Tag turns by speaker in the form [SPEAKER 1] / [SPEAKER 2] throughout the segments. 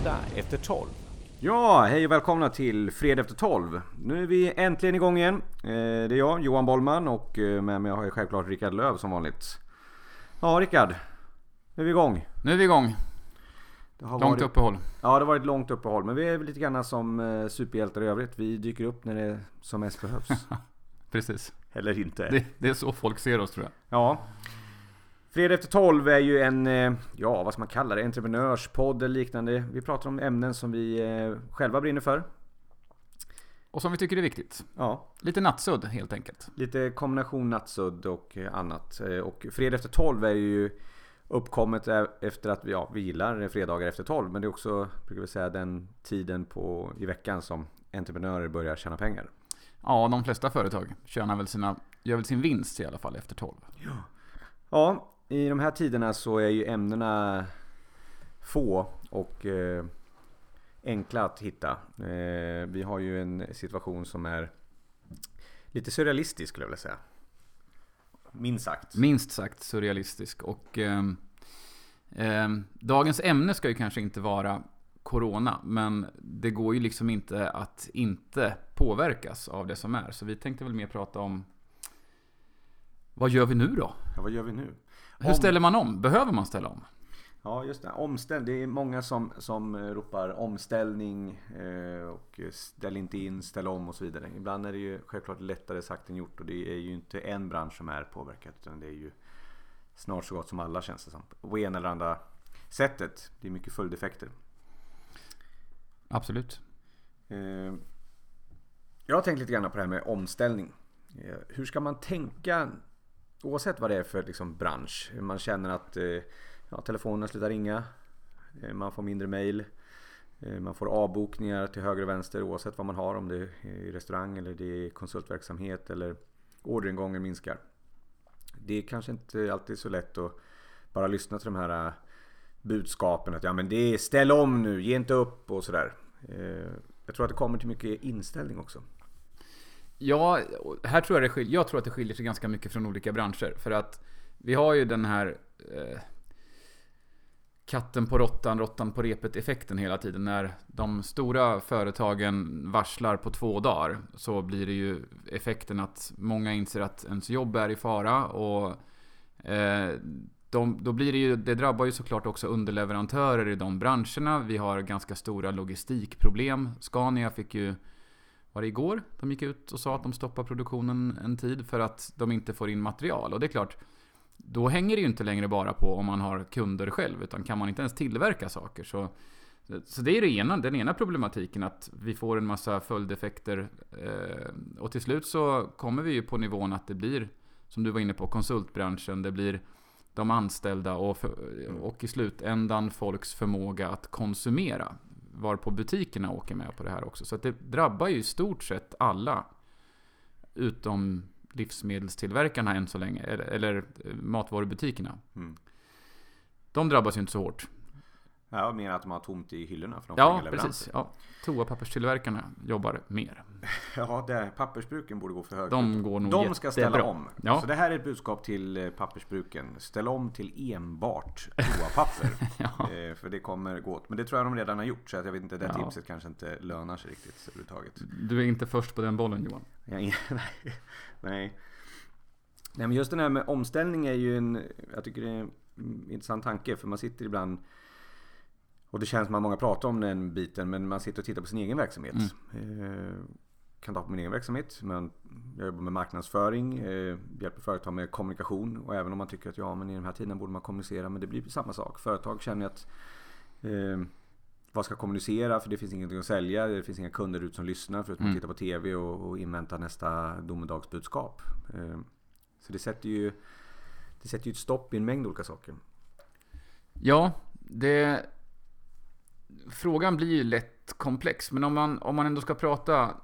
[SPEAKER 1] Fredag efter 12.
[SPEAKER 2] Ja, hej och välkomna till Fredag efter 12. Nu är vi äntligen igång igen. Eh, Det är jag, Johan Bollman och eh, med mig har jag självklart Rickard Löv som vanligt. Ja, Rickard. Nu är vi igång.
[SPEAKER 3] Nu är vi igång.
[SPEAKER 2] Det har
[SPEAKER 3] Långt
[SPEAKER 2] varit,
[SPEAKER 3] uppehåll.
[SPEAKER 2] Ja, det har varit ett långt uppehåll. Men vi är väl lite grann som eh, superhjältar i övrigt. Vi dyker upp när det som mest behövs.
[SPEAKER 3] Precis.
[SPEAKER 2] Eller inte.
[SPEAKER 3] Det, det är så folk ser oss tror jag.
[SPEAKER 2] Ja. Fredag efter 12 är ju en, eh, ja vad ska man kalla det, entreprenörspodd eller liknande. Vi pratar om ämnen som vi eh, själva brinner för.
[SPEAKER 3] Och som vi tycker är viktigt.
[SPEAKER 2] Ja,
[SPEAKER 3] Lite nattsudd helt enkelt.
[SPEAKER 2] Lite kombination nattsudd och eh, annat. Och fredag efter 12 är ju uppkommet efter att vi, ja, vi gillar fredagar efter 12. Men det är också, brukar vi säga, den tiden på, i veckan som entreprenörer börjar tjäna pengar.
[SPEAKER 3] Ja, de flesta företag tjänar väl sina, gör väl sin vinst i alla fall efter 12.
[SPEAKER 2] Ja, i de här tiderna så är ju ämnena få och eh, enkla att hitta. Eh, vi har ju en situation som är lite surrealistisk skulle jag vilja säga. Minst sagt.
[SPEAKER 3] Minst sagt surrealistisk. Och ehm, dagens ämne ska ju kanske inte vara Corona, men det går ju liksom inte att inte påverkas av det som är. Så vi tänkte väl mer prata om vad gör vi nu då?
[SPEAKER 2] Ja, vad gör vi nu?
[SPEAKER 3] Hur ställer man om? Behöver man ställa om?
[SPEAKER 2] Ja, just det. Omställ det är många som, som ropar omställning eh, och ställ inte in, ställ om och så vidare. Ibland är det ju självklart lättare sagt än gjort och det är ju inte en bransch som är påverkad utan det är ju snart så gott som alla känns det som. På ena eller andra sättet. Det är mycket följdeffekter.
[SPEAKER 3] Absolut.
[SPEAKER 2] Eh, Jag har tänkt lite grann på det här med omställning. Eh, Hur ska man tänka oavsett vad det är för liksom, bransch? Man känner att eh, ja, telefonen slutar ringa. eh, Man får mindre mail. eh, Man får avbokningar till höger och vänster oavsett vad man har. Om det är i restaurang eller det är konsultverksamhet eller orderingången minskar. Det är kanske inte alltid så lätt att bara lyssna till de här eh, budskapen att ja men det är ställ om nu, ge inte upp och sådär. Eh, jag tror att det kommer till mycket inställning också.
[SPEAKER 3] Ja, här tror jag det skiljer, jag tror att det skiljer sig ganska mycket från olika branscher. För att vi har ju den här eh, katten på råttan, råttan på repet effekten hela tiden. När de stora företagen varslar på två dagar så blir det ju effekten att många inser att ens jobb är i fara. Och eh, de, då blir det ju, det drabbar ju såklart också underleverantörer i de branscherna. Vi har ganska stora logistikproblem. Scania fick ju var det igår? De gick ut och sa att de stoppar produktionen en tid för att de inte får in material. Och det är klart, då hänger det ju inte längre bara på om man har kunder själv, utan kan man inte ens tillverka saker så så det är det ena, den ena problematiken att vi får en massa följdeffekter eh, och till slut så kommer vi ju på nivån att det blir som du var inne på konsultbranschen, det blir de anställda och, för, och i slutändan folks förmåga att konsumera varpå butikerna åker med på det här också. Så att det drabbar ju i stort sett alla. Utom livsmedelstillverkarna än så länge. Eller, eller matvarubutikerna.
[SPEAKER 2] Mm.
[SPEAKER 3] De drabbas ju inte så hårt.
[SPEAKER 2] Jag menar att de har tomt i hyllorna för de
[SPEAKER 3] Ja, precis. Ja. Toapapperstillverkarna jobbar mer.
[SPEAKER 2] Ja, det, pappersbruken borde gå för högt.
[SPEAKER 3] De går nog
[SPEAKER 2] De ska ställa
[SPEAKER 3] jättebra.
[SPEAKER 2] om.
[SPEAKER 3] Ja.
[SPEAKER 2] Så det här är ett budskap till eh, pappersbruken. Ställ om till enbart toapapper.
[SPEAKER 3] Ja.
[SPEAKER 2] Eh, För det kommer gå åt. Men det tror jag de redan har gjort. Så att jag vet inte, det
[SPEAKER 3] Ja.
[SPEAKER 2] tipset kanske inte lönar sig riktigt överhuvudtaget.
[SPEAKER 3] Du är inte först på den bollen Johan.
[SPEAKER 2] Nej. nej. Nej men just den här med omställning är ju en, jag tycker det är en intressant tanke. För man sitter ibland och det känns som att många pratar om den biten men man sitter och tittar på sin egen verksamhet. Eh, kan ta på min egen verksamhet. Men jag jobbar med marknadsföring, eh, hjälper företag med kommunikation. Och även om man tycker att ja men i de här tiderna borde man kommunicera. Men det blir samma sak. Företag känner att eh, vad ska kommunicera? För det finns ingenting att sälja. Det finns inga kunder ut som lyssnar förutom att
[SPEAKER 3] Mm.
[SPEAKER 2] titta på TV och, och invänta nästa domedagsbudskap. Eh, så det sätter ju det sätter ju ett stopp i en mängd olika saker.
[SPEAKER 3] Ja, det... Frågan blir ju lätt komplex, men om man, om man ändå ska prata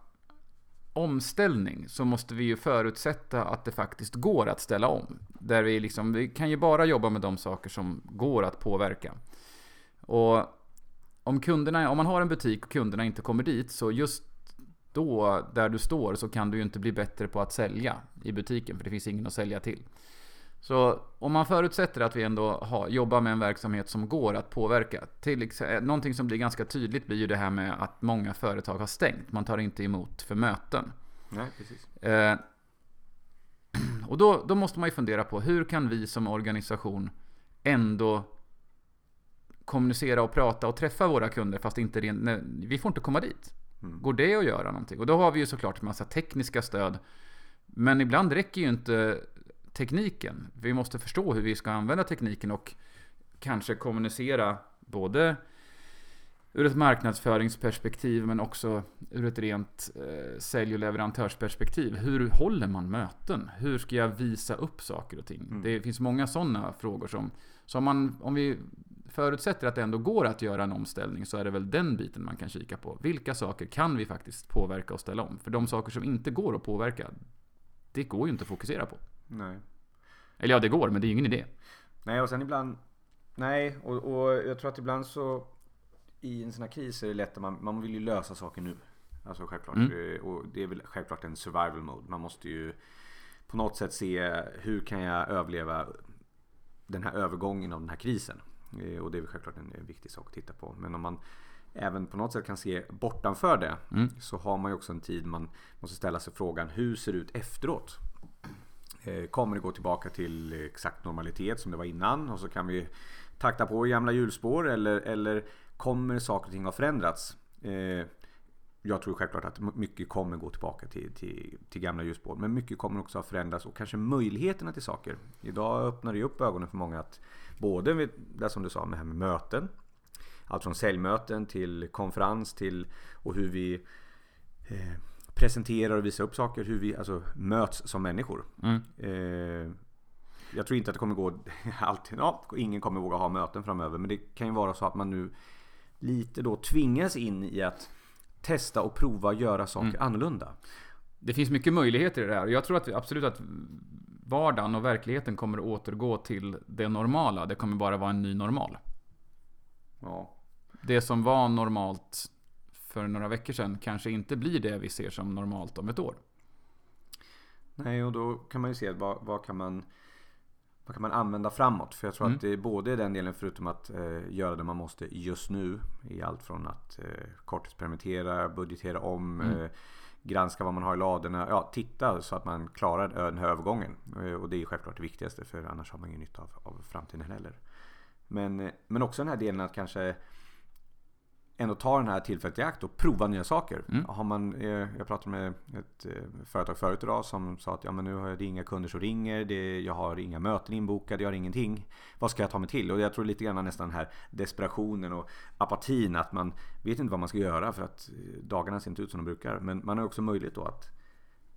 [SPEAKER 3] omställning så måste vi ju förutsätta att det faktiskt går att ställa om. Där vi liksom, vi kan ju bara jobba med de saker som går att påverka. Och om kunderna, om man har en butik och kunderna inte kommer dit så just då, där du står, så kan du ju inte bli bättre på att sälja i butiken för det finns ingen att sälja till. Så om man förutsätter att vi ändå har, jobbar med en verksamhet som går att påverka. Till exempel, någonting som blir ganska tydligt blir ju det här med att många företag har stängt. Man tar inte emot för möten.
[SPEAKER 2] Nej, precis.
[SPEAKER 3] Eh, och då, då måste man ju fundera på hur kan vi som organisation ändå kommunicera och prata och träffa våra kunder fast inte rent, nej, vi får inte komma dit.
[SPEAKER 2] Mm.
[SPEAKER 3] Går det att göra någonting? Och då har vi ju såklart massa tekniska stöd. Men ibland räcker ju inte tekniken. Vi måste förstå hur vi ska använda tekniken och kanske kommunicera både ur ett marknadsföringsperspektiv men också ur ett rent eh, sälj och leverantörsperspektiv. Hur håller man möten? Hur ska jag visa upp saker och ting?
[SPEAKER 2] Mm.
[SPEAKER 3] Det finns många sådana frågor som, som man, om vi förutsätter att det ändå går att göra en omställning så är det väl den biten man kan kika på. Vilka saker kan vi faktiskt påverka och ställa om? För de saker som inte går att påverka, det går ju inte att fokusera på.
[SPEAKER 2] Nej.
[SPEAKER 3] Eller ja, det går, men det är ju ingen idé.
[SPEAKER 2] Nej, och sen ibland... Nej, och, och jag tror att ibland så... I en sån här kris är det lätt att man, man vill ju lösa saker nu. Alltså självklart.
[SPEAKER 3] Mm.
[SPEAKER 2] Eh, Och det är väl självklart en survival mode. Man måste ju på något sätt se hur kan jag överleva den här övergången av den här krisen. Eh, Och det är väl självklart en en viktig sak att titta på. Men om man även på något sätt kan se bortanför det
[SPEAKER 3] Mm.
[SPEAKER 2] så har man ju också en tid man måste ställa sig frågan hur ser det ut efteråt? Eh, kommer det gå tillbaka till exakt normalitet som det var innan och så kan vi takta på i gamla hjulspår eller, eller kommer saker och ting ha förändrats? Eh, jag tror självklart att mycket kommer gå tillbaka till, till, till gamla hjulspår men mycket kommer också ha förändrats och kanske möjligheterna till saker. Idag öppnar det upp ögonen för många att både med det som du sa med här med möten allt från säljmöten till konferens till och hur vi eh, presenterar och visar upp saker. Hur vi alltså möts som människor.
[SPEAKER 3] Mm.
[SPEAKER 2] Eh, jag tror inte att det kommer gå alltid. Ja, ingen kommer våga ha möten framöver. Men det kan ju vara så att man nu lite då tvingas in i att testa och prova göra saker
[SPEAKER 3] Mm.
[SPEAKER 2] annorlunda.
[SPEAKER 3] Det finns mycket möjligheter i det här. Jag tror att absolut att vardagen och verkligheten kommer att återgå till det normala. Det kommer bara vara en ny normal.
[SPEAKER 2] Ja.
[SPEAKER 3] Det som var normalt för några veckor sedan kanske inte blir det vi ser som normalt om ett år.
[SPEAKER 2] Nej, och då kan man ju se vad, vad kan man vad kan man använda framåt? För jag tror
[SPEAKER 3] Mm.
[SPEAKER 2] att det är både den delen förutom att eh, göra det man måste just nu. I allt från att eh, korttidspermittera, budgetera om,
[SPEAKER 3] Mm.
[SPEAKER 2] eh, granska vad man har i ladorna. Ja, titta så att man klarar den här övergången. Eh, och det är självklart det viktigaste för annars har man ingen nytta av, av framtiden heller. Men, eh, men också den här delen att kanske ändå ta den här tillfället i akt och prova nya saker.
[SPEAKER 3] Mm.
[SPEAKER 2] Har man, eh, jag pratade med ett eh, företag förut idag som sa att ja, men nu har jag inga kunder som ringer, det, jag har inga möten inbokade, jag har ingenting. Vad ska jag ta mig till? Och jag tror lite grann nästan den här desperationen och apatin att man vet inte vad man ska göra för att eh, dagarna ser inte ut som de brukar. Men man har också möjlighet då att,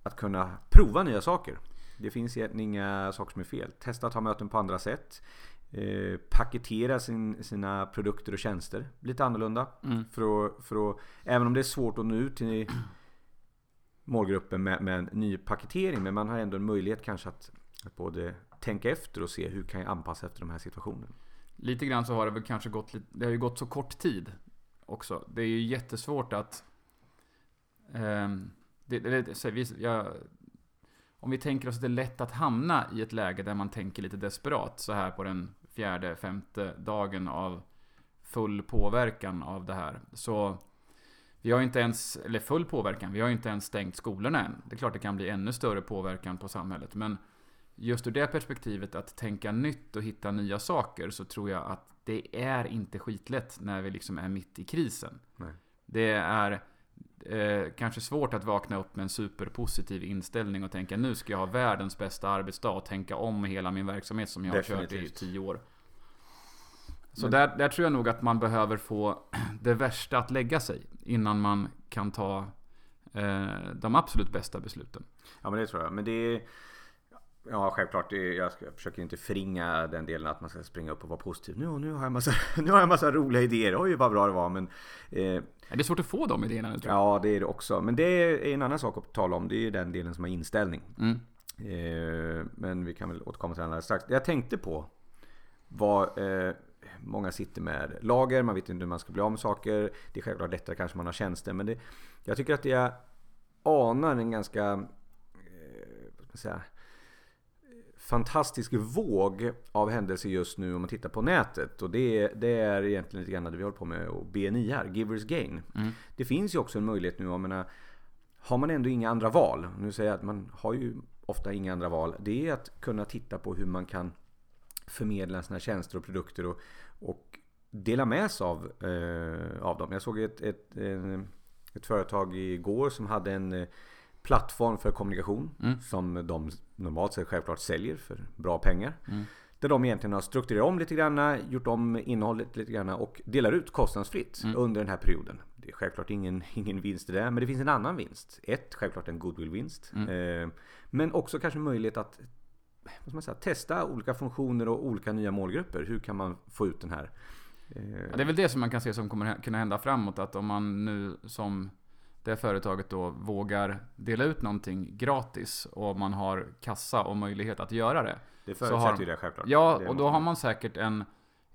[SPEAKER 2] att kunna prova nya saker. Det finns egentligen inga saker som är fel. Testa att ha möten på andra sätt. Eh, paketera sin, sina produkter och tjänster lite annorlunda.
[SPEAKER 3] Mm.
[SPEAKER 2] För att, för att, även om det är svårt att nå ut till målgruppen med, med en ny paketering. Men man har ändå en möjlighet kanske att, att både tänka efter och se hur kan jag anpassa efter de här situationerna.
[SPEAKER 3] Lite grann så har det väl kanske gått Det har ju gått så kort tid också. Det är ju jättesvårt att... ehm, det, det, vi, jag, om vi tänker oss att det är lätt att hamna i ett läge där man tänker lite desperat så här på den fjärde, femte dagen av full påverkan av det här. Så vi har inte ens, eller full påverkan, vi har inte ens stängt skolorna än. Det är klart det kan bli ännu större påverkan på samhället. Men just ur det perspektivet att tänka nytt och hitta nya saker så tror jag att det är inte skitlätt när vi liksom är mitt i krisen.
[SPEAKER 2] Nej.
[SPEAKER 3] Det är eh, kanske svårt att vakna upp med en superpositiv inställning och tänka nu ska jag ha världens bästa arbetsdag och tänka om hela min verksamhet som jag har kört i tio år. Så
[SPEAKER 2] Men-
[SPEAKER 3] där, där tror jag nog att man behöver få det värsta att lägga sig innan man kan ta eh, de absolut bästa besluten.
[SPEAKER 2] Ja men det tror jag. Men det är... Ja självklart, jag, försöker inte förringa den delen att man ska springa upp och vara positiv. Nu, nu, har, jag massa, nu har jag massa roliga idéer. Oj vad bra det var. Men, eh,
[SPEAKER 3] Det är svårt att få de idéerna nu tror jag.
[SPEAKER 2] ja det är det också. Men det är en annan sak att tala om. Det är ju den delen som är inställning.
[SPEAKER 3] Mm.
[SPEAKER 2] Eh, men vi kan väl återkomma till den alldeles strax. Jag tänkte på var eh, Många sitter med lager, man vet inte hur man ska bli av med saker. Det är självklart lättare kanske man har tjänster. Men det, jag tycker att jag anar en ganska eh, vad ska man säga, fantastisk våg av händelser just nu om man tittar på nätet. Och det, det är egentligen lite grann det vi håller på med och BNI här, Givers Gain.
[SPEAKER 3] Mm.
[SPEAKER 2] Det finns ju också en möjlighet nu, jag menar, har man ändå inga andra val, nu säger jag att man har ju ofta inga andra val, det är att kunna titta på hur man kan förmedla sina tjänster och produkter och, och dela med sig av, eh, av dem. Jag såg ett, ett, en, ett företag igår som hade en eh, plattform för kommunikation
[SPEAKER 3] Mm.
[SPEAKER 2] som de normalt sett självklart säljer för bra pengar.
[SPEAKER 3] Mm.
[SPEAKER 2] Där de egentligen har strukturerat om lite grann, gjort om innehållet lite grann och delar ut kostnadsfritt
[SPEAKER 3] Mm.
[SPEAKER 2] under den här perioden. Det är självklart ingen, ingen vinst i det, men det finns en annan vinst. Ett, självklart en goodwill-vinst.
[SPEAKER 3] Mm.
[SPEAKER 2] Eh, men också kanske möjlighet att vad ska man säga, testa olika funktioner och olika nya målgrupper. Hur kan man få ut den här? eh,
[SPEAKER 3] Ja, det är väl det som man kan se som kommer kunna hända framåt. Att om man nu som det företaget då vågar dela ut någonting gratis och man har kassa och möjlighet att göra det.
[SPEAKER 2] det förutsätter ju det självklart.
[SPEAKER 3] Ja,
[SPEAKER 2] Det
[SPEAKER 3] och då har man säkert en,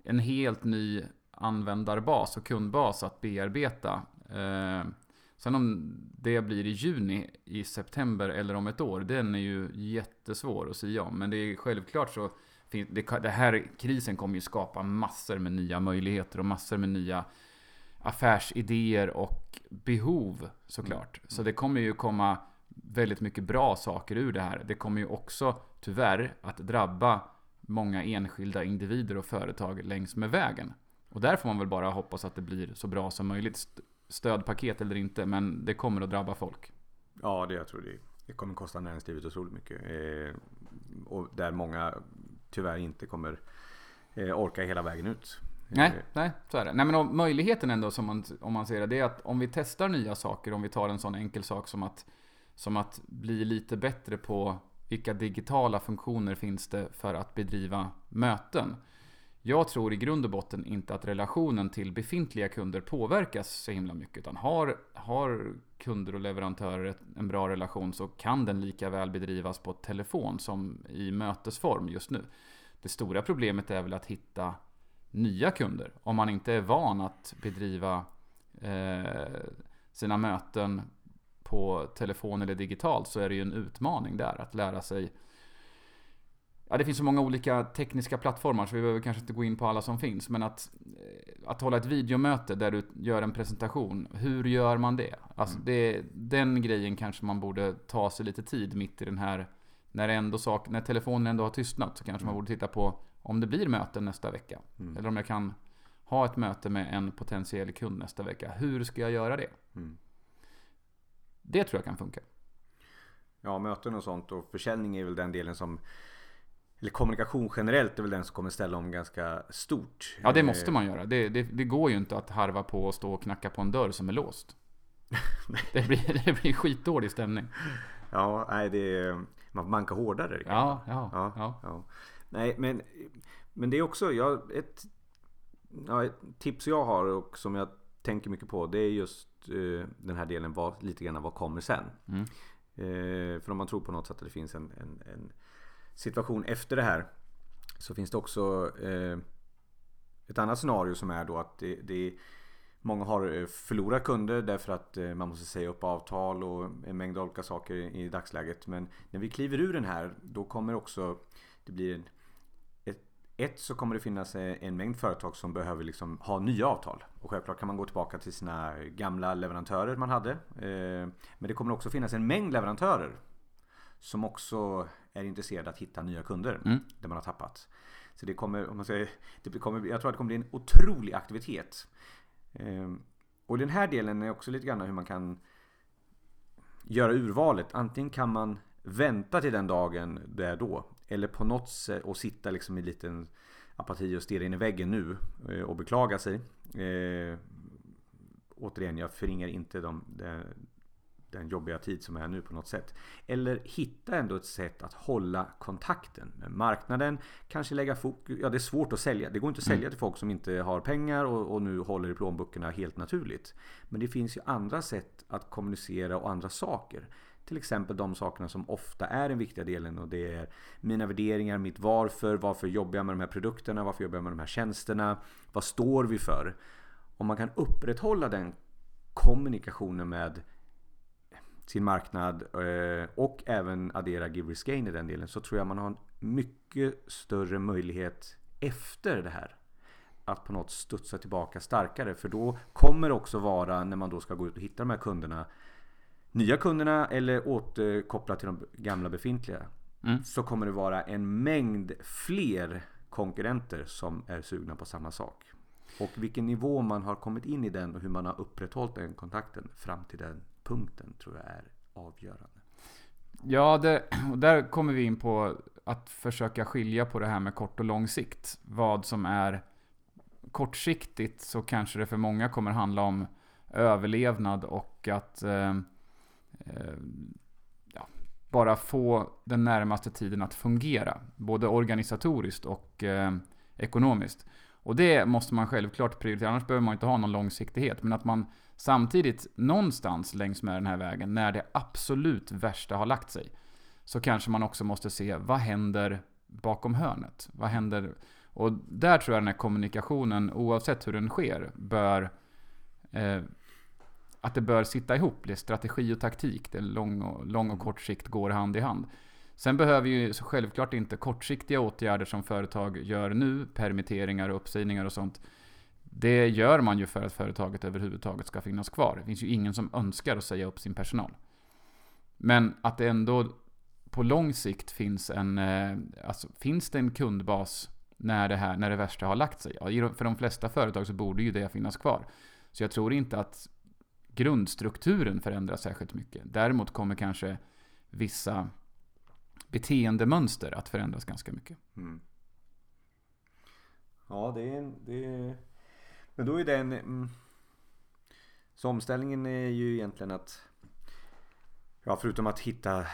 [SPEAKER 3] en helt ny användarbas och kundbas att bearbeta. Eh, sen om det blir i juni, i september eller om ett år, den är ju jättesvår att säga om. Men det är självklart så, det, det här krisen kommer ju skapa massor med nya möjligheter och massor med nya affärsidéer och behov såklart. Så det kommer ju komma väldigt mycket bra saker ur det här. Det kommer ju också tyvärr att drabba många enskilda individer och företag längs med vägen. Och där får man väl bara hoppas att det blir så bra som möjligt. St- Stödpaket eller inte, men det kommer att drabba folk.
[SPEAKER 2] Ja, det jag tror det. Det kommer kosta näringslivet otroligt mycket. Eh, och där många tyvärr inte kommer eh, orka hela vägen ut.
[SPEAKER 3] Nej,
[SPEAKER 2] Eh,
[SPEAKER 3] nej, så är det. Nej, men möjligheten ändå, som man, om man ser det, det är att om vi testar nya saker, om vi tar en sån enkel sak som att, som att bli lite bättre på vilka digitala funktioner finns det för att bedriva möten. Jag tror i grund och botten inte att relationen till befintliga kunder påverkas så himla mycket. Utan har, har kunder och leverantörer en bra relation så kan den lika väl bedrivas på telefon som i mötesform just nu. Det stora problemet är väl att hitta nya kunder. Om man inte är van att bedriva eh, sina möten på telefon eller digitalt så är det ju en utmaning där att lära sig Ja, det finns så många olika tekniska plattformar så vi behöver kanske inte gå in på alla som finns. Men att, eh, att hålla ett videomöte där du gör en presentation. Hur gör man det? Alltså det, den grejen kanske man borde ta sig lite tid mitt i den här... När, ändå sak, när telefonen ändå har tystnat så kanske man borde titta på om det blir möten nästa vecka.
[SPEAKER 2] Mm.
[SPEAKER 3] Eller om jag kan ha ett möte med en potentiell kund nästa vecka. Hur ska jag göra det?
[SPEAKER 2] Mm.
[SPEAKER 3] Det tror jag kan funka.
[SPEAKER 2] Ja, möten och sånt och försäljning är väl den delen som eller kommunikation generellt är väl den som kommer ställa om ganska stort.
[SPEAKER 3] Ja, det
[SPEAKER 2] Eh,
[SPEAKER 3] måste man göra. Det, det, det går ju inte att harva på och stå och knacka på en dörr som är låst. det, blir, det blir skitdålig stämning.
[SPEAKER 2] Ja, nej det är, man får banka hårdare.
[SPEAKER 3] Ja, ja,
[SPEAKER 2] Ja,
[SPEAKER 3] ja.
[SPEAKER 2] ja. Nej, men, men det är också jag, ett, ja, ett tips jag har och som jag tänker mycket på det är just eh, den här delen vad, lite grann vad kommer sen.
[SPEAKER 3] Mm.
[SPEAKER 2] Eh, för om man tror på något sätt att det finns en, en, en situation efter det här så finns det också eh, ett annat scenario som är då att det, det Många har eh, förlorat kunder därför att eh, man måste säga upp avtal och en mängd olika saker i dagsläget. Men när vi kliver ur den här då kommer också det blir en, ett, ett så kommer det finnas eh, en mängd företag som behöver liksom ha nya avtal. Och självklart kan man gå tillbaka till sina gamla leverantörer man hade. Eh, Men det kommer också finnas en mängd leverantörer som också är intresserade att hitta nya kunder
[SPEAKER 3] Mm.
[SPEAKER 2] där man har tappat. Så det kommer, om man säger, det kommer, jag tror att det kommer bli en otrolig aktivitet. Ehm, Och den här delen är också lite grann hur man kan göra urvalet. Antingen kan man vänta till den dagen det är då. Eller på något sätt och sitta liksom i liten apati och stirra in i väggen nu eh, och beklaga sig. Eh, återigen, jag förringar inte de, de, den jobbiga tid som är nu på något sätt. Eller hitta ändå ett sätt att hålla kontakten med marknaden. Kanske lägga fokus. Ja, det är svårt att sälja. Det går inte att sälja till folk som inte har pengar och, och nu håller i plånböckerna helt naturligt. Men det finns ju andra sätt att kommunicera och andra saker. Till exempel de sakerna som ofta är den viktiga delen och det är mina värderingar, mitt varför, varför jobbar jag med de här produkterna, varför jobbar jag med de här tjänsterna, vad står vi för? Om man kan upprätthålla den kommunikationen med sin marknad eh, och även addera give risk gain i den delen så tror jag man har en mycket större möjlighet efter det här att på något studsa tillbaka starkare. För då kommer det också vara när man då ska gå ut och hitta de här kunderna nya kunderna eller återkoppla till de gamla befintliga.
[SPEAKER 3] Mm.
[SPEAKER 2] Så kommer det vara en mängd fler konkurrenter som är sugna på samma sak. Och vilken nivå man har kommit in i den och hur man har upprätthållit den kontakten fram till den punkten tror jag är avgörande.
[SPEAKER 3] Ja, det, och där kommer vi in på att försöka skilja på det här med kort och lång sikt. Vad som är kortsiktigt så kanske det för många kommer handla om överlevnad och att eh, Eh, ja, bara få den närmaste tiden att fungera. Både organisatoriskt och eh, ekonomiskt. Och det måste man självklart prioritera, annars behöver man inte ha någon långsiktighet. Men att man samtidigt någonstans längs med den här vägen, när det absolut värsta har lagt sig, så kanske man också måste se vad händer bakom hörnet? Vad händer? Och där tror jag den här kommunikationen, oavsett hur den sker, bör eh, att det bör sitta ihop. Det är strategi och taktik. Det är lång och, lång och kort sikt går hand i hand. Sen behöver ju självklart inte kortsiktiga åtgärder som företag gör nu, permitteringar och uppsägningar och sånt. Det gör man ju för att företaget överhuvudtaget ska finnas kvar. Det finns ju ingen som önskar att säga upp sin personal. Men att det ändå på lång sikt finns en, eh, alltså finns det en kundbas när det, här, när det värsta har lagt sig? Ja, för de flesta företag så borde ju det finnas kvar. Så jag tror inte att grundstrukturen förändras särskilt mycket. Däremot kommer kanske vissa beteendemönster att förändras ganska mycket. Mm.
[SPEAKER 2] Ja, det är, det är... Men då är den... Mm, så omställningen är ju egentligen att... Ja, förutom att hitta,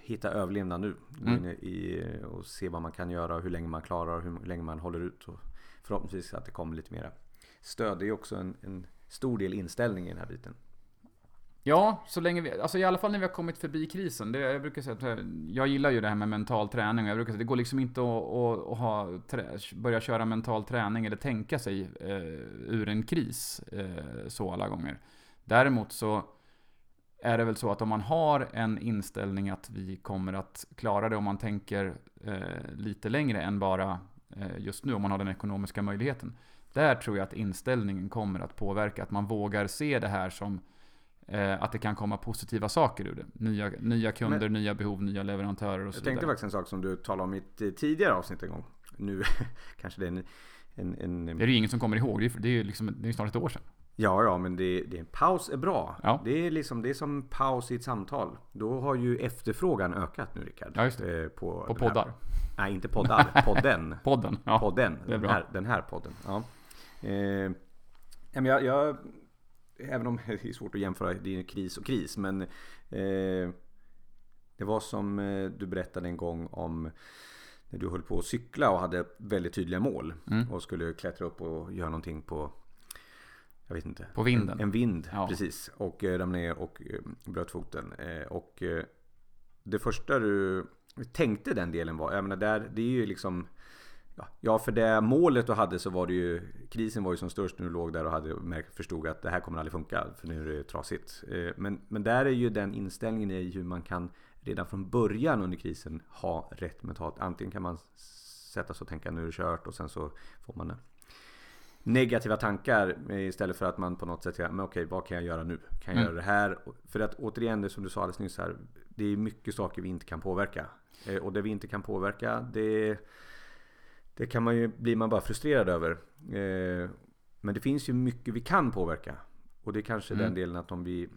[SPEAKER 2] hitta överlevnad nu. Mm. I, och se vad man kan göra, hur länge man klarar och hur länge man håller ut. Och förhoppningsvis att det kommer lite mera stöd. Det är också en, en stor del inställning i den här biten.
[SPEAKER 3] Ja, så länge vi, alltså i alla fall när vi har kommit förbi krisen. Det, jag brukar säga att eh, jag gillar ju det här med mental träning. Jag brukar säga att det går liksom inte att, att, att ha, börja köra mental träning eller tänka sig eh, ur en kris eh, så alla gånger. Däremot så är det väl så att om man har en inställning att vi kommer att klara det om man tänker eh, lite längre än bara eh, just nu, om man har den ekonomiska möjligheten. Där tror jag att inställningen kommer att påverka, att man vågar se det här som eh, att det kan komma positiva saker ur det. Nya, nya kunder, Men, nya behov, nya leverantörer och så
[SPEAKER 2] Jag tänkte faktiskt en sak som du talade om i ett tidigare avsnitt en gång. Nu kanske det är en... en, en
[SPEAKER 3] det är ju ingen som kommer ihåg, det är, det är ju liksom, det är snart ett år sedan.
[SPEAKER 2] Ja, ja, men det, det, en paus är bra. Ja. Det, är liksom, det är som paus i ett samtal. Då har ju efterfrågan ökat nu Rickard.
[SPEAKER 3] Ja, just det. Eh, på
[SPEAKER 2] på
[SPEAKER 3] poddar. Här.
[SPEAKER 2] Nej, inte poddar. Podden.
[SPEAKER 3] podden. Ja,
[SPEAKER 2] podden. Den, här, den här podden. Ja. Eh, jag, jag, även om det är svårt att jämföra, det är kris och kris. Men eh, det var som eh, du berättade en gång om när du höll på att cykla och hade väldigt tydliga mål. Mm. Och skulle klättra upp och göra någonting på jag vet inte.
[SPEAKER 3] På vinden?
[SPEAKER 2] En, en vind, ja. precis. Och eh, ramlade ner och eh, bröt foten. Eh, och det första du tänkte den delen var, jag menar där, det är ju liksom Ja, för det målet du hade så var det ju Krisen var ju som störst när du låg där och hade förstod att det här kommer aldrig funka för nu är det trasigt. Eh, men, men där är ju den inställningen i hur man kan redan från början under krisen ha rätt mentalt. Antingen kan man sätta sig och tänka nu är det kört och sen så får man negativa tankar istället för att man på något sätt säger men okej vad kan jag göra nu? Kan jag mm. göra det här? För att återigen det som du sa alldeles nyss här. Det är mycket saker vi inte kan påverka. Eh, och det vi inte kan påverka det det kan man ju, blir man bara frustrerad över. Eh, men det finns ju mycket vi kan påverka. Och det är kanske mm. den delen att om vi...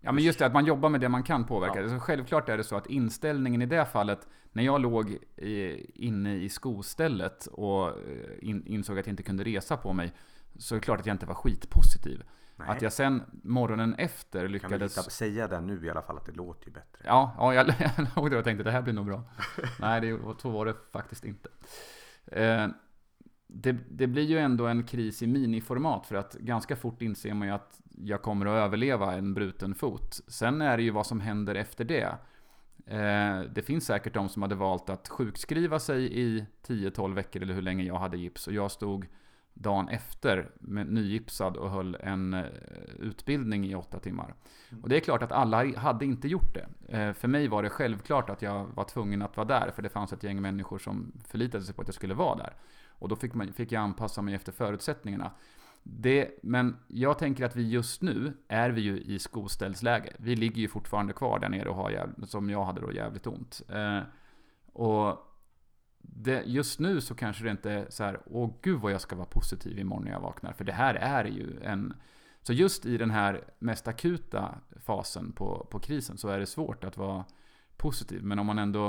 [SPEAKER 3] Ja men just det, att man jobbar med det man kan påverka. Ja. Alltså, självklart är det så att inställningen i det fallet, när jag låg i, inne i skostället och eh, in, insåg att jag inte kunde resa på mig, så är det klart att jag inte var skitpositiv. Nej. Att jag sen morgonen efter lyckades... Kan
[SPEAKER 2] vi säga det nu i alla fall, att det låter ju bättre.
[SPEAKER 3] Ja, ja jag, jag låg där och tänkte det här blir nog bra. Nej, det, så var det faktiskt inte. Eh, det, det, blir ju ändå en kris i miniformat för att ganska fort inser man ju att jag kommer att överleva en bruten fot. Sen är det ju vad som händer efter det. Eh, det finns säkert de som hade valt att sjukskriva sig i 10-12 veckor eller hur länge jag hade gips och jag stod dagen efter med nygipsad och höll en eh, utbildning i åtta timmar. Och det är klart att alla hade inte gjort det. Eh, för mig var det självklart att jag var tvungen att vara där, för det fanns ett gäng människor som förlitade sig på att jag skulle vara där. Och då fick, man, fick jag anpassa mig efter förutsättningarna. Det, men jag tänker att vi just nu är vi ju i skoställsläge. Vi ligger ju fortfarande kvar där nere och har jävligt, som jag hade då jävligt ont. Eh, och det, just nu så kanske det inte är så här, åh gud vad jag ska vara positiv imorgon när jag vaknar. För det här är ju en... Så just i den här mest akuta fasen på, på krisen så är det svårt att vara positiv. Men om man ändå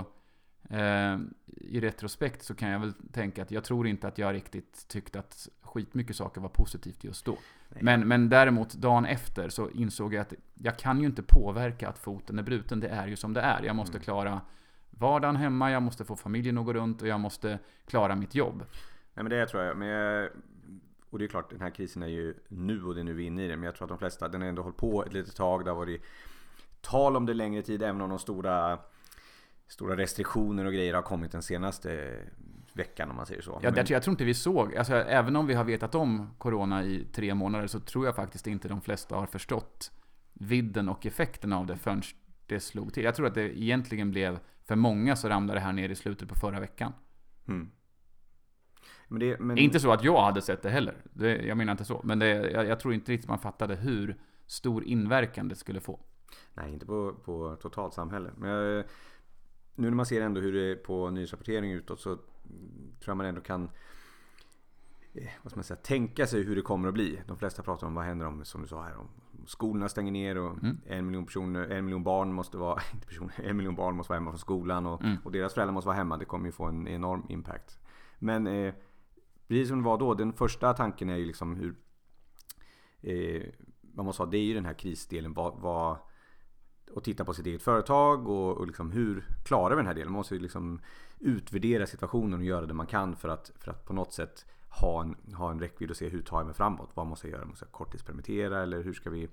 [SPEAKER 3] eh, i retrospekt så kan jag väl tänka att jag tror inte att jag riktigt tyckte att skitmycket saker var positivt just då. Men, men däremot dagen efter så insåg jag att jag kan ju inte påverka att foten är bruten. Det är ju som det är. Jag måste
[SPEAKER 2] Mm.
[SPEAKER 3] klara vardagen hemma, jag måste få familjen att gå runt och jag måste klara mitt jobb.
[SPEAKER 2] Nej men det tror jag. Men jag, och det är klart den här krisen är ju nu och det är nu vi är inne i den. Men jag tror att de flesta, den har ändå hållit på ett litet tag. Det har varit tal om det längre tid. Även om de stora, stora restriktioner och grejer har kommit den senaste veckan om man säger så.
[SPEAKER 3] Ja,
[SPEAKER 2] Men-
[SPEAKER 3] jag tror inte vi såg, alltså, även om vi har vetat om Corona i tre månader så tror jag faktiskt inte de flesta har förstått vidden och effekten av det förrän det slog till. Jag tror att det egentligen blev, för många så ramlade det här ner i slutet på förra veckan.
[SPEAKER 2] Mm. Men det, men,
[SPEAKER 3] Inte så att jag hade sett det heller. Det, jag menar inte så. Men det, jag, jag tror inte riktigt man fattade hur stor inverkan det skulle få.
[SPEAKER 2] Nej, inte på, på totalt samhälle. Men jag, nu när man ser ändå hur det är på nyhetsrapportering utåt så tror jag man ändå kan eh, vad ska man säga, tänka sig hur det kommer att bli. De flesta pratar om vad händer om, som du sa här, om skolorna stänger ner och
[SPEAKER 3] Mm.
[SPEAKER 2] en miljon personer, en miljon barn måste vara, inte personer, en miljon barn måste vara hemma från skolan och,
[SPEAKER 3] Mm.
[SPEAKER 2] och deras föräldrar måste vara hemma. Det kommer ju få en enorm impact. Men eh, precis som det var då, den första tanken är ju liksom hur eh, man måste ha, det är ju den här krisdelen. Vad, vad, och titta på sitt eget företag och, och liksom hur klarar vi den här delen? Man måste ju liksom utvärdera situationen och göra det man kan för att, för att på något sätt ha en, ha en räckvidd och se hur tar jag mig framåt? Vad måste jag göra? Måste jag korttidspermittera eller hur ska vi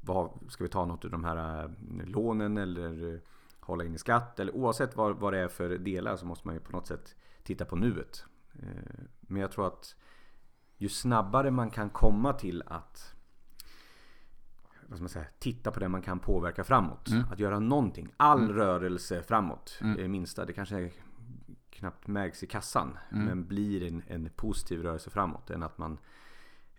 [SPEAKER 2] vad, Ska vi ta något av de här eh, lånen eller eh, hålla in i skatt? Eller oavsett vad, vad det är för delar så måste man ju på något sätt titta på nuet. Eh, Men jag tror att ju snabbare man kan komma till att säga, titta på det man kan påverka framåt.
[SPEAKER 3] Mm.
[SPEAKER 2] Att göra någonting. All
[SPEAKER 3] Mm.
[SPEAKER 2] rörelse framåt
[SPEAKER 3] Mm.
[SPEAKER 2] minsta. Det kanske är, knappt märks i kassan.
[SPEAKER 3] Mm.
[SPEAKER 2] Men blir en, en positiv rörelse framåt. Än att man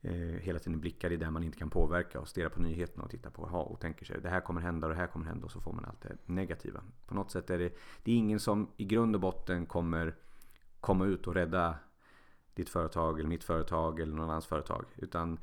[SPEAKER 2] eh, hela tiden blickar i det man inte kan påverka och stirrar på nyheterna och tittar på ha, och tänker sig det här kommer hända och det här kommer hända och så får man allt det negativa. På något sätt är det, det är ingen som i grund och botten kommer komma ut och rädda ditt företag eller mitt företag eller någon annans företag. Utan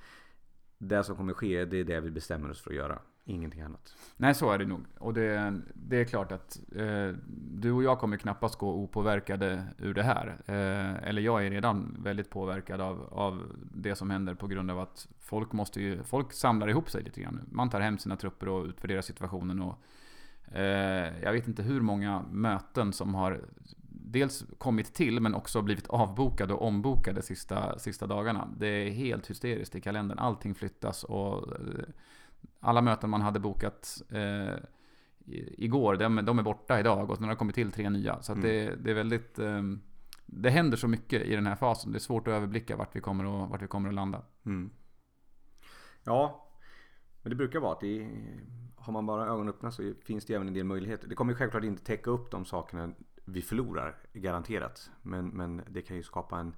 [SPEAKER 2] det som kommer ske, det är det vi bestämmer oss för att göra. Ingenting annat.
[SPEAKER 3] Nej, så är det nog. Och det, det är klart att eh, du och jag kommer knappast gå opåverkade ur det här. Eh, eller jag är redan väldigt påverkad av, av det som händer på grund av att folk måste ju, folk samlar ihop sig lite grann. Man tar hem sina trupper och utvärderar situationen och eh, jag vet inte hur många möten som har dels kommit till men också blivit avbokade och ombokade sista, sista dagarna. Det är helt hysteriskt i kalendern. Allting flyttas och eh, alla möten man hade bokat eh, igår, de, de är borta idag och nu har det kommit till tre nya. Så att det, det är väldigt... Eh, det händer så mycket i den här fasen. Det är svårt att överblicka vart vi kommer att, vart vi kommer att landa.
[SPEAKER 2] Mm. Ja, men det brukar vara att det, har man bara ögonen öppna så finns det även en del möjligheter. Det kommer självklart inte täcka upp de sakerna vi förlorar, garanterat. Men, men det kan ju skapa en,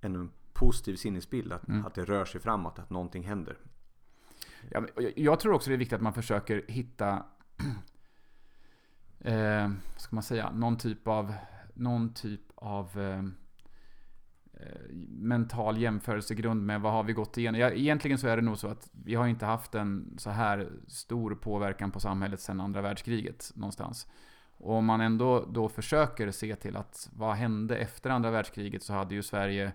[SPEAKER 2] en positiv sinnesbild. Att,
[SPEAKER 3] Mm.
[SPEAKER 2] att det rör sig framåt, att någonting händer.
[SPEAKER 3] Ja, jag- jag tror också det är viktigt att man försöker hitta eh, vad ska man säga, någon typ av, någon typ av eh, eh, mental jämförelsegrund med vad har vi gått igenom. Ja, egentligen så är det nog så att vi har inte haft en så här stor påverkan på samhället sedan andra världskriget någonstans. Och om man ändå då försöker se till att vad hände efter andra världskriget så hade ju Sverige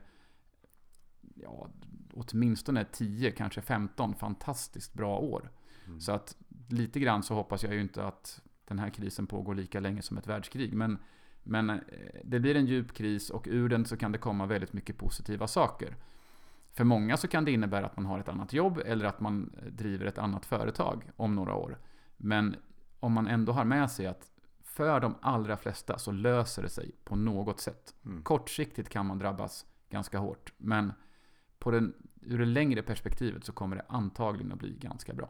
[SPEAKER 3] ja, åtminstone 10, kanske 15 fantastiskt bra år.
[SPEAKER 2] Mm.
[SPEAKER 3] Så att lite grann så hoppas jag ju inte att den här krisen pågår lika länge som ett världskrig. Men, men eh, det blir en djup kris och ur den så kan det komma väldigt mycket positiva saker. För många så kan det innebära att man har ett annat jobb eller att man eh, driver ett annat företag om några år. Men om man ändå har med sig att för de allra flesta så löser det sig på något sätt.
[SPEAKER 2] Mm.
[SPEAKER 3] Kortsiktigt kan man drabbas ganska hårt. Men på den, ur det längre perspektivet så kommer det antagligen att bli ganska bra.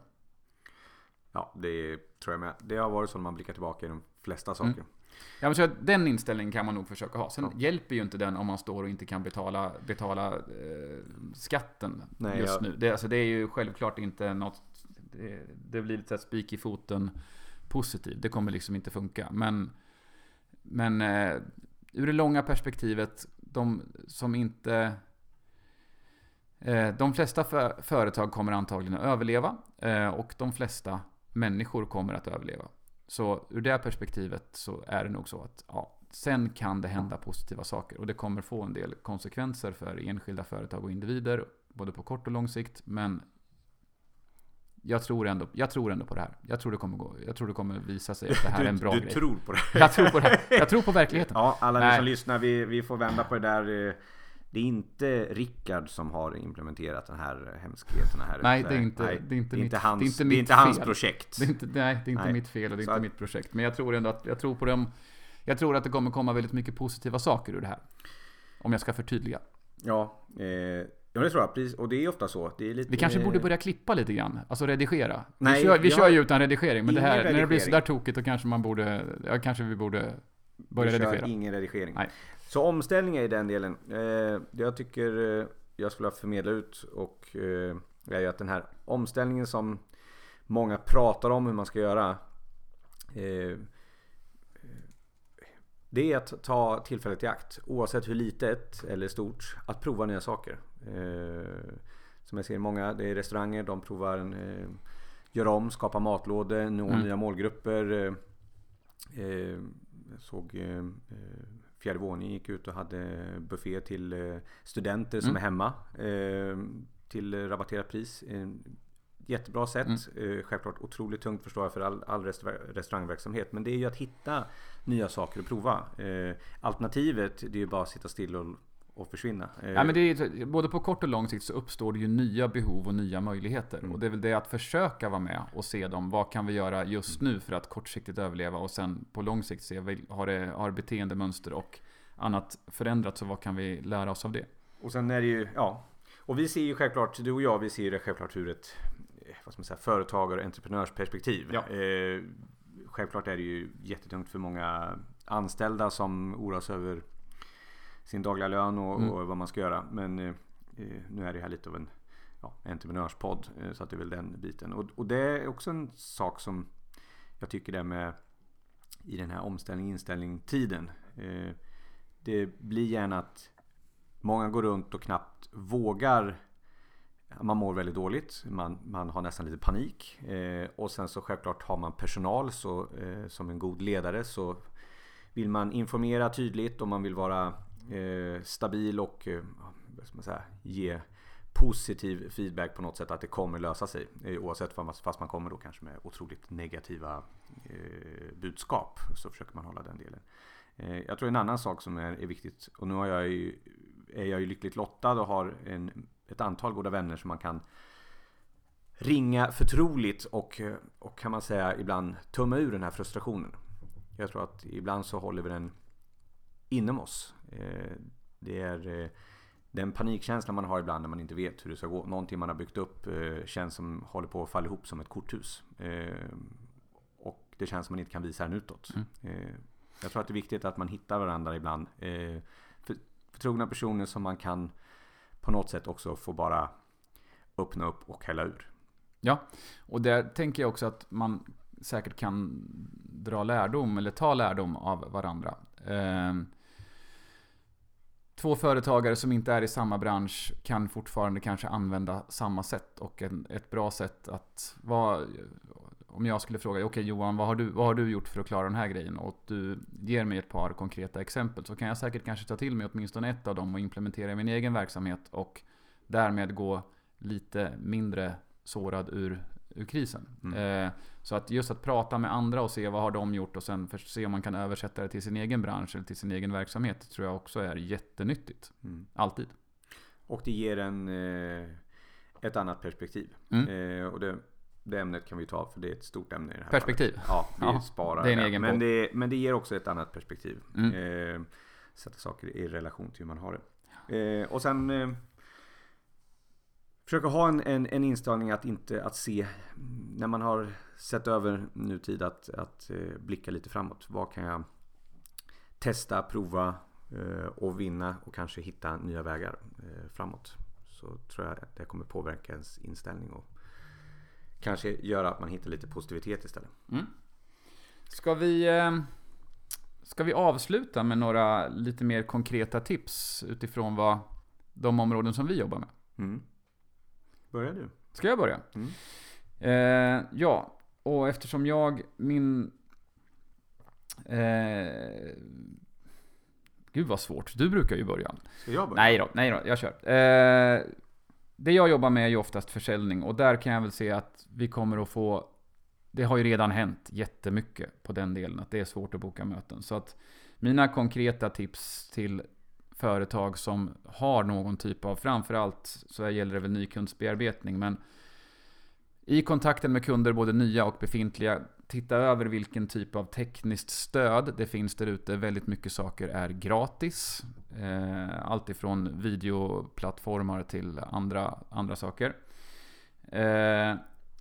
[SPEAKER 2] Ja, det tror jag med. Det har varit så när man blickar tillbaka i de flesta saker. Mm.
[SPEAKER 3] Ja, men så den inställningen kan man nog försöka ha. Sen ja. hjälper ju inte den om man står och inte kan betala, betala eh, skatten Nej, just jag... nu. Det, alltså, det är ju självklart inte något... Det, det blir lite spik i foten positivt. Det kommer liksom inte funka. Men, men eh, ur det långa perspektivet, de som inte... Eh, de flesta för, företag kommer antagligen att överleva eh, och de flesta människor kommer att överleva. Så ur det perspektivet så är det nog så att ja, sen kan det hända positiva saker och det kommer få en del konsekvenser för enskilda företag och individer både på kort och lång sikt. Men jag tror, ändå, jag tror ändå på det här. Jag tror det kommer, gå, jag tror det kommer visa sig att det här är en bra
[SPEAKER 2] du, grej. Du tror på det?
[SPEAKER 3] Jag tror på det. Här. Jag tror på verkligheten.
[SPEAKER 2] Ja, alla ni som lyssnar, vi, vi får vända på det där. Det är inte Rickard som har implementerat den här hemskheten här.
[SPEAKER 3] Nej, det är inte, nej, det är inte,
[SPEAKER 2] det är
[SPEAKER 3] inte
[SPEAKER 2] hans,
[SPEAKER 3] det är inte, det
[SPEAKER 2] är inte hans projekt.
[SPEAKER 3] Det är inte, nej, det är inte nej. mitt fel och det är Så inte mitt projekt. Men jag tror ändå att, jag tror på dem. Jag tror att det kommer komma väldigt mycket positiva saker ur det här. Om jag ska förtydliga.
[SPEAKER 2] Ja, eh, Ja det tror jag, precis. Och det är ofta så. Det är lite...
[SPEAKER 3] Vi kanske borde börja klippa lite grann. Alltså redigera. Nej, vi kör, vi kör ju utan redigering. Men det här, redigering. när det blir sådär tokigt då kanske man borde... Ja, kanske vi borde börja redigera.
[SPEAKER 2] Ingen redigering. Nej. Så omställning är i den delen. Eh, det jag tycker eh, jag skulle förmedla ut och eh, är ju att den här omställningen som många pratar om hur man ska göra. Eh, det är att ta tillfället i akt, oavsett hur litet eller stort, att prova nya saker. Eh, som jag ser många, det är restauranger, de provar eh, gör om, skapa matlådor, nå mm. nya målgrupper. Eh, jag såg Fjärde våningen gick ut och hade buffé till studenter som mm. är hemma. Till rabatterat pris. Jättebra sätt. Mm. Självklart otroligt tungt förstår jag för all, all restaurangverksamhet. Men det är ju att hitta nya saker att prova. Alternativet det är ju bara att sitta still och och försvinna.
[SPEAKER 3] Ja, men det är, både på kort och lång sikt så uppstår det ju nya behov och nya möjligheter. Mm. Och det är väl det att försöka vara med och se dem. Vad kan vi göra just nu för att kortsiktigt överleva och sen på lång sikt se, har, det, har beteendemönster och annat förändrats så vad kan vi lära oss av det?
[SPEAKER 2] Och sen är det ju, ja. Och vi ser ju självklart, du och jag, vi ser det självklart ur ett vad ska man säga, företagar och entreprenörsperspektiv. Ja. Eh, självklart är det ju jättetungt för många anställda som oroas över sin dagliga lön och, mm. och vad man ska göra. Men eh, eh, nu är det här lite av en ja, entreprenörspodd. Eh, så att det är väl den biten. Och, och, det är också en sak som jag tycker det med i den här omställning, inställning, tiden. Eh, det blir gärna att många går runt och knappt vågar man mår väldigt dåligt, man, man har nästan lite panik eh, och sen så självklart har man personal så eh, som en god ledare så vill man informera tydligt och man vill vara eh, stabil och eh, vad ska man säga, ge positiv feedback på något sätt att det kommer lösa sig. Eh, oavsett fast man kommer då kanske med otroligt negativa eh, budskap så försöker man hålla den delen. Eh, jag tror en annan sak som är, är viktigt och nu har jag ju, är jag ju lyckligt lottad och har en, ett antal goda vänner som man kan ringa förtroligt och, och kan man säga ibland tumma ur den här frustrationen. Jag tror att ibland så håller vi den inom oss. Eh, det är eh, den panikkänslan man har ibland när man inte vet hur det ska gå. Någonting man har byggt upp eh, känns som håller på att falla ihop som ett korthus. Och det känns som man inte kan visa den utåt. Mm. Jag tror att det är viktigt att man hittar varandra ibland. Förtrogna personer som man kan på något sätt också få bara öppna upp och hälla ur.
[SPEAKER 3] Ja, och där tänker jag också att man säkert kan dra lärdom eller ta lärdom av varandra. Två företagare som inte är i samma bransch kan fortfarande kanske använda samma sätt och en, ett bra sätt att vara om jag skulle fråga, okej okay, Johan, vad har, du, vad har du gjort för att klara den här grejen? Och du ger mig ett par konkreta exempel. Så kan jag säkert kanske ta till mig åtminstone ett av dem och implementera i min egen verksamhet. Och därmed gå lite mindre sårad ur ur krisen. Mm. Eh, så att just att prata med andra och se vad har de gjort och sen se om man kan översätta det till sin egen bransch eller till sin egen verksamhet. tror jag också är jättenyttigt. Mm. Alltid.
[SPEAKER 2] Och det ger en eh, ett annat perspektiv. Mm. Eh, och det, det ämnet kan vi ta för det är ett stort ämne i det här
[SPEAKER 3] Perspektiv?
[SPEAKER 2] Fallet. Ja, vi ja, sparar det. Är en egen men, det, men det ger också ett annat perspektiv. Mm. Sätta saker i relation till hur man har det. Och sen försöka ha en, en, en, inställning att inte att se när man har sett över nutid att, att eh, blicka lite framåt. Vad kan jag testa, prova eh, och vinna och kanske hitta nya vägar eh, framåt. Så tror jag att det kommer påverka ens inställning och kanske göra att man hittar lite positivitet istället. Mm.
[SPEAKER 3] Ska vi Ska vi avsluta med några lite mer konkreta tips utifrån vad de områden som vi jobbar med? Mm.
[SPEAKER 2] Börja du.
[SPEAKER 3] Ska jag börja? Mm. Eh, ja, och eftersom jag, min... Eh, gud vad svårt, du brukar ju börja.
[SPEAKER 2] Ska jag börja?
[SPEAKER 3] Nej då, nej då, jag kör. Eh, det jag jobbar med är ju oftast försäljning och där kan jag väl se att vi kommer att få det har ju redan hänt jättemycket på den delen, att det är svårt att boka möten. Så att mina konkreta tips till företag som har någon typ av, framförallt så gäller det väl nykundsbearbetning, men i kontakten med kunder, både nya och befintliga, titta över vilken typ av tekniskt stöd det finns där ute. Väldigt mycket saker är gratis. Eh, allt ifrån videoplattformar till andra, andra saker. Eh,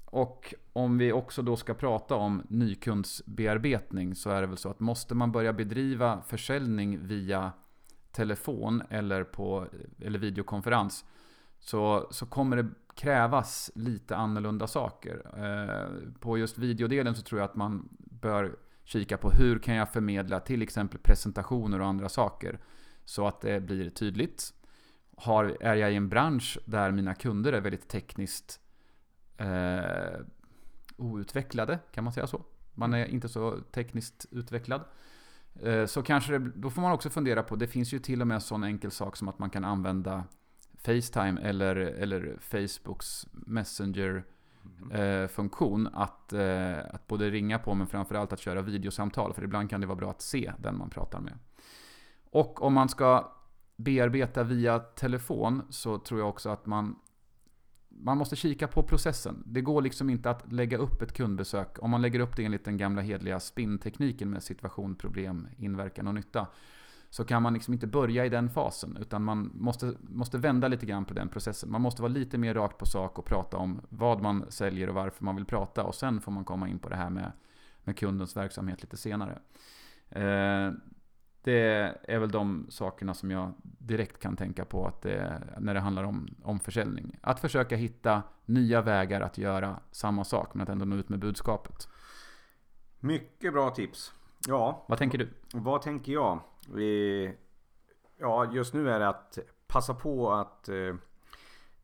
[SPEAKER 3] och om vi också då ska prata om nykundsbearbetning så är det väl så att måste man börja bedriva försäljning via telefon eller, på, eller videokonferens så, så kommer det krävas lite annorlunda saker. Eh, på just videodelen så tror jag att man bör kika på hur kan jag förmedla till exempel presentationer och andra saker så att det blir tydligt. Har, är jag i en bransch där mina kunder är väldigt tekniskt eh, outvecklade, kan man säga så? Man är inte så tekniskt utvecklad. Eh, så kanske det, då får man också fundera på, det finns ju till och med en sån enkel sak som att man kan använda Facetime eller, eller Facebooks Messenger-funktion mm. att, eh, att både ringa på men framförallt att köra videosamtal. För ibland kan det vara bra att se den man pratar med. Och om man ska bearbeta via telefon så tror jag också att man man måste kika på processen. Det går liksom inte att lägga upp ett kundbesök. Om man lägger upp det enligt den gamla hedliga spinntekniken med situation, problem, inverkan och nytta. Så kan man liksom inte börja i den fasen. Utan man måste, måste vända lite grann på den processen. Man måste vara lite mer rakt på sak och prata om vad man säljer och varför man vill prata. Och sen får man komma in på det här med, med kundens verksamhet lite senare. Eh, det är väl de sakerna som jag direkt kan tänka på att det, när det handlar om, om försäljning. Att försöka hitta nya vägar att göra samma sak men att ändå nå ut med budskapet.
[SPEAKER 2] Mycket bra tips. Ja.
[SPEAKER 3] Vad tänker du?
[SPEAKER 2] Vad tänker jag? Vi, ja, just nu är det att passa på att eh,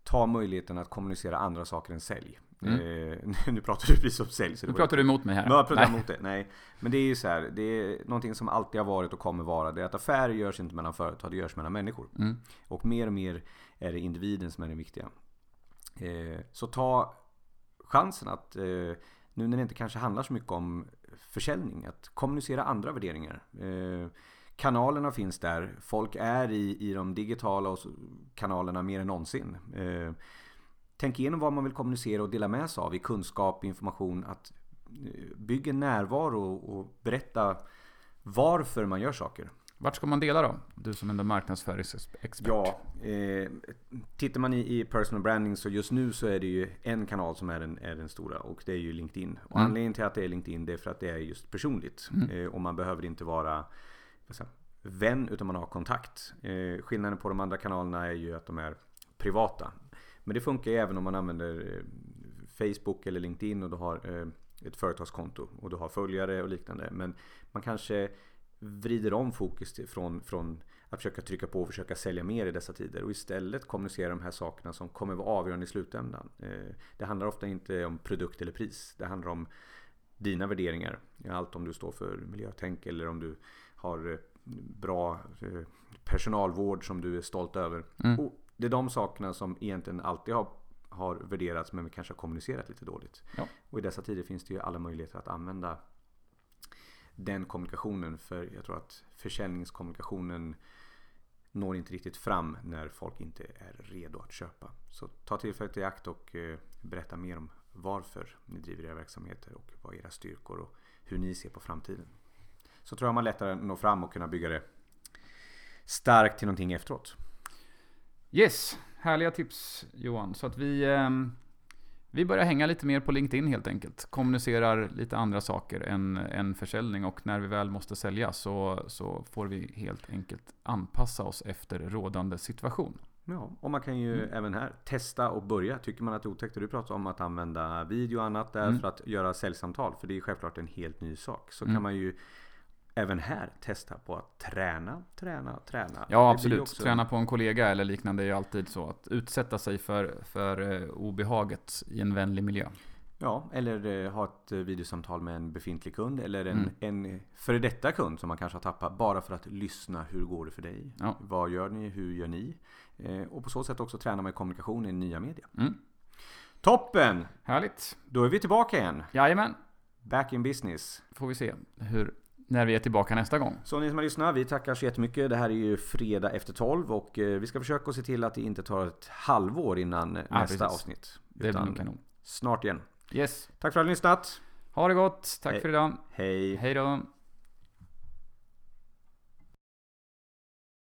[SPEAKER 2] ta möjligheten att kommunicera andra saker än sälj. Mm. Eh, nu pratar du precis om sälj.
[SPEAKER 3] nu pratar du emot mig här.
[SPEAKER 2] Jag pratar emot det. Nej. Men det är ju så här. Det är någonting som alltid har varit och kommer vara. Det är att affärer görs inte mellan företag, det görs mellan människor. Mm. Och mer och mer är det individen som är det viktiga. Eh, så ta chansen att eh, nu när det inte kanske handlar så mycket om försäljning, att kommunicera andra värderingar. Eh, kanalerna finns där. Folk är i, i de digitala kanalerna mer än någonsin. Eh, tänk igenom vad man vill kommunicera och dela med sig av i kunskap, information. Att eh, bygga närvaro och berätta varför man gör saker.
[SPEAKER 3] Vart ska man dela då? Du som är marknadsföringsexpert.
[SPEAKER 2] Ja, eh, tittar man i, i, personal branding så just nu så är det ju en kanal som är den, är den stora och det är ju LinkedIn. Och mm. anledningen till att det är LinkedIn det är för att det är just personligt. Mm. Eh, och man behöver inte vara säga, vän utan man har kontakt. Eh, skillnaden på de andra kanalerna är ju att de är privata. Men det funkar ju även om man använder eh, Facebook eller LinkedIn och du har eh, ett företagskonto och du har följare och liknande. Men man kanske vrider om fokus från, från att försöka trycka på och försöka sälja mer i dessa tider och istället kommunicera de här sakerna som kommer vara avgörande i slutändan. Eh, det handlar ofta inte om produkt eller pris. Det handlar om dina värderingar. Allt om du står för miljötänk eller om du har bra personalvård som du är stolt över. Mm det är de sakerna som egentligen alltid har, har värderats men vi kanske har kommunicerat lite dåligt. Ja. Och i dessa tider finns det ju alla möjligheter att använda den kommunikationen. För jag tror att försäljningskommunikationen når inte riktigt fram när folk inte är redo att köpa. Så ta tillfället i akt och eh, berätta mer om varför ni driver era verksamheter och vad era styrkor och hur ni ser på framtiden. Så tror jag man lättare når fram och kunna bygga det starkt till någonting efteråt.
[SPEAKER 3] Yes, härliga tips Johan. Så att vi, ehm, vi börjar hänga lite mer på LinkedIn helt enkelt. Kommunicerar lite andra saker än, än försäljning och när vi väl måste sälja så, så får vi helt enkelt anpassa oss efter rådande situation.
[SPEAKER 2] Ja, och man kan ju även här testa och börja. Tycker man att det är otäckt, du pratar om att använda video och annat där
[SPEAKER 3] Mm.
[SPEAKER 2] för att göra säljsamtal, för det är självklart en helt ny sak. Så
[SPEAKER 3] Mm.
[SPEAKER 2] kan man ju även här testa på att träna, träna, träna.
[SPEAKER 3] Ja, absolut.
[SPEAKER 2] också-
[SPEAKER 3] Träna på en kollega eller liknande är ju alltid så. Att utsätta sig för, för eh, obehaget i en vänlig miljö.
[SPEAKER 2] Ja, eller eh, ha ett eh, videosamtal med en befintlig kund eller en,
[SPEAKER 3] Mm.
[SPEAKER 2] en före detta kund som man kanske har tappat bara för att lyssna. Hur går det för dig?
[SPEAKER 3] Ja.
[SPEAKER 2] Vad gör ni? Hur gör ni? Och på så sätt också träna med kommunikation i nya media.
[SPEAKER 3] Mm.
[SPEAKER 2] Toppen!
[SPEAKER 3] Härligt.
[SPEAKER 2] Då är vi tillbaka igen.
[SPEAKER 3] Jajamän.
[SPEAKER 2] Back in business.
[SPEAKER 3] Får vi se hur, när vi är tillbaka nästa gång.
[SPEAKER 2] Så ni som har lyssnat, vi tackar så jättemycket. Det här är ju fredag efter 12 och eh, vi ska försöka se till att det inte tar ett halvår innan
[SPEAKER 3] Ja,
[SPEAKER 2] nästa
[SPEAKER 3] precis.
[SPEAKER 2] avsnitt.
[SPEAKER 3] Det blir kanon.
[SPEAKER 2] snart igen.
[SPEAKER 3] Yes.
[SPEAKER 2] Tack för att ni har lyssnat.
[SPEAKER 3] Ha det gott. Tack
[SPEAKER 2] Hej.
[SPEAKER 3] för idag.
[SPEAKER 2] Hej!
[SPEAKER 3] Hej då.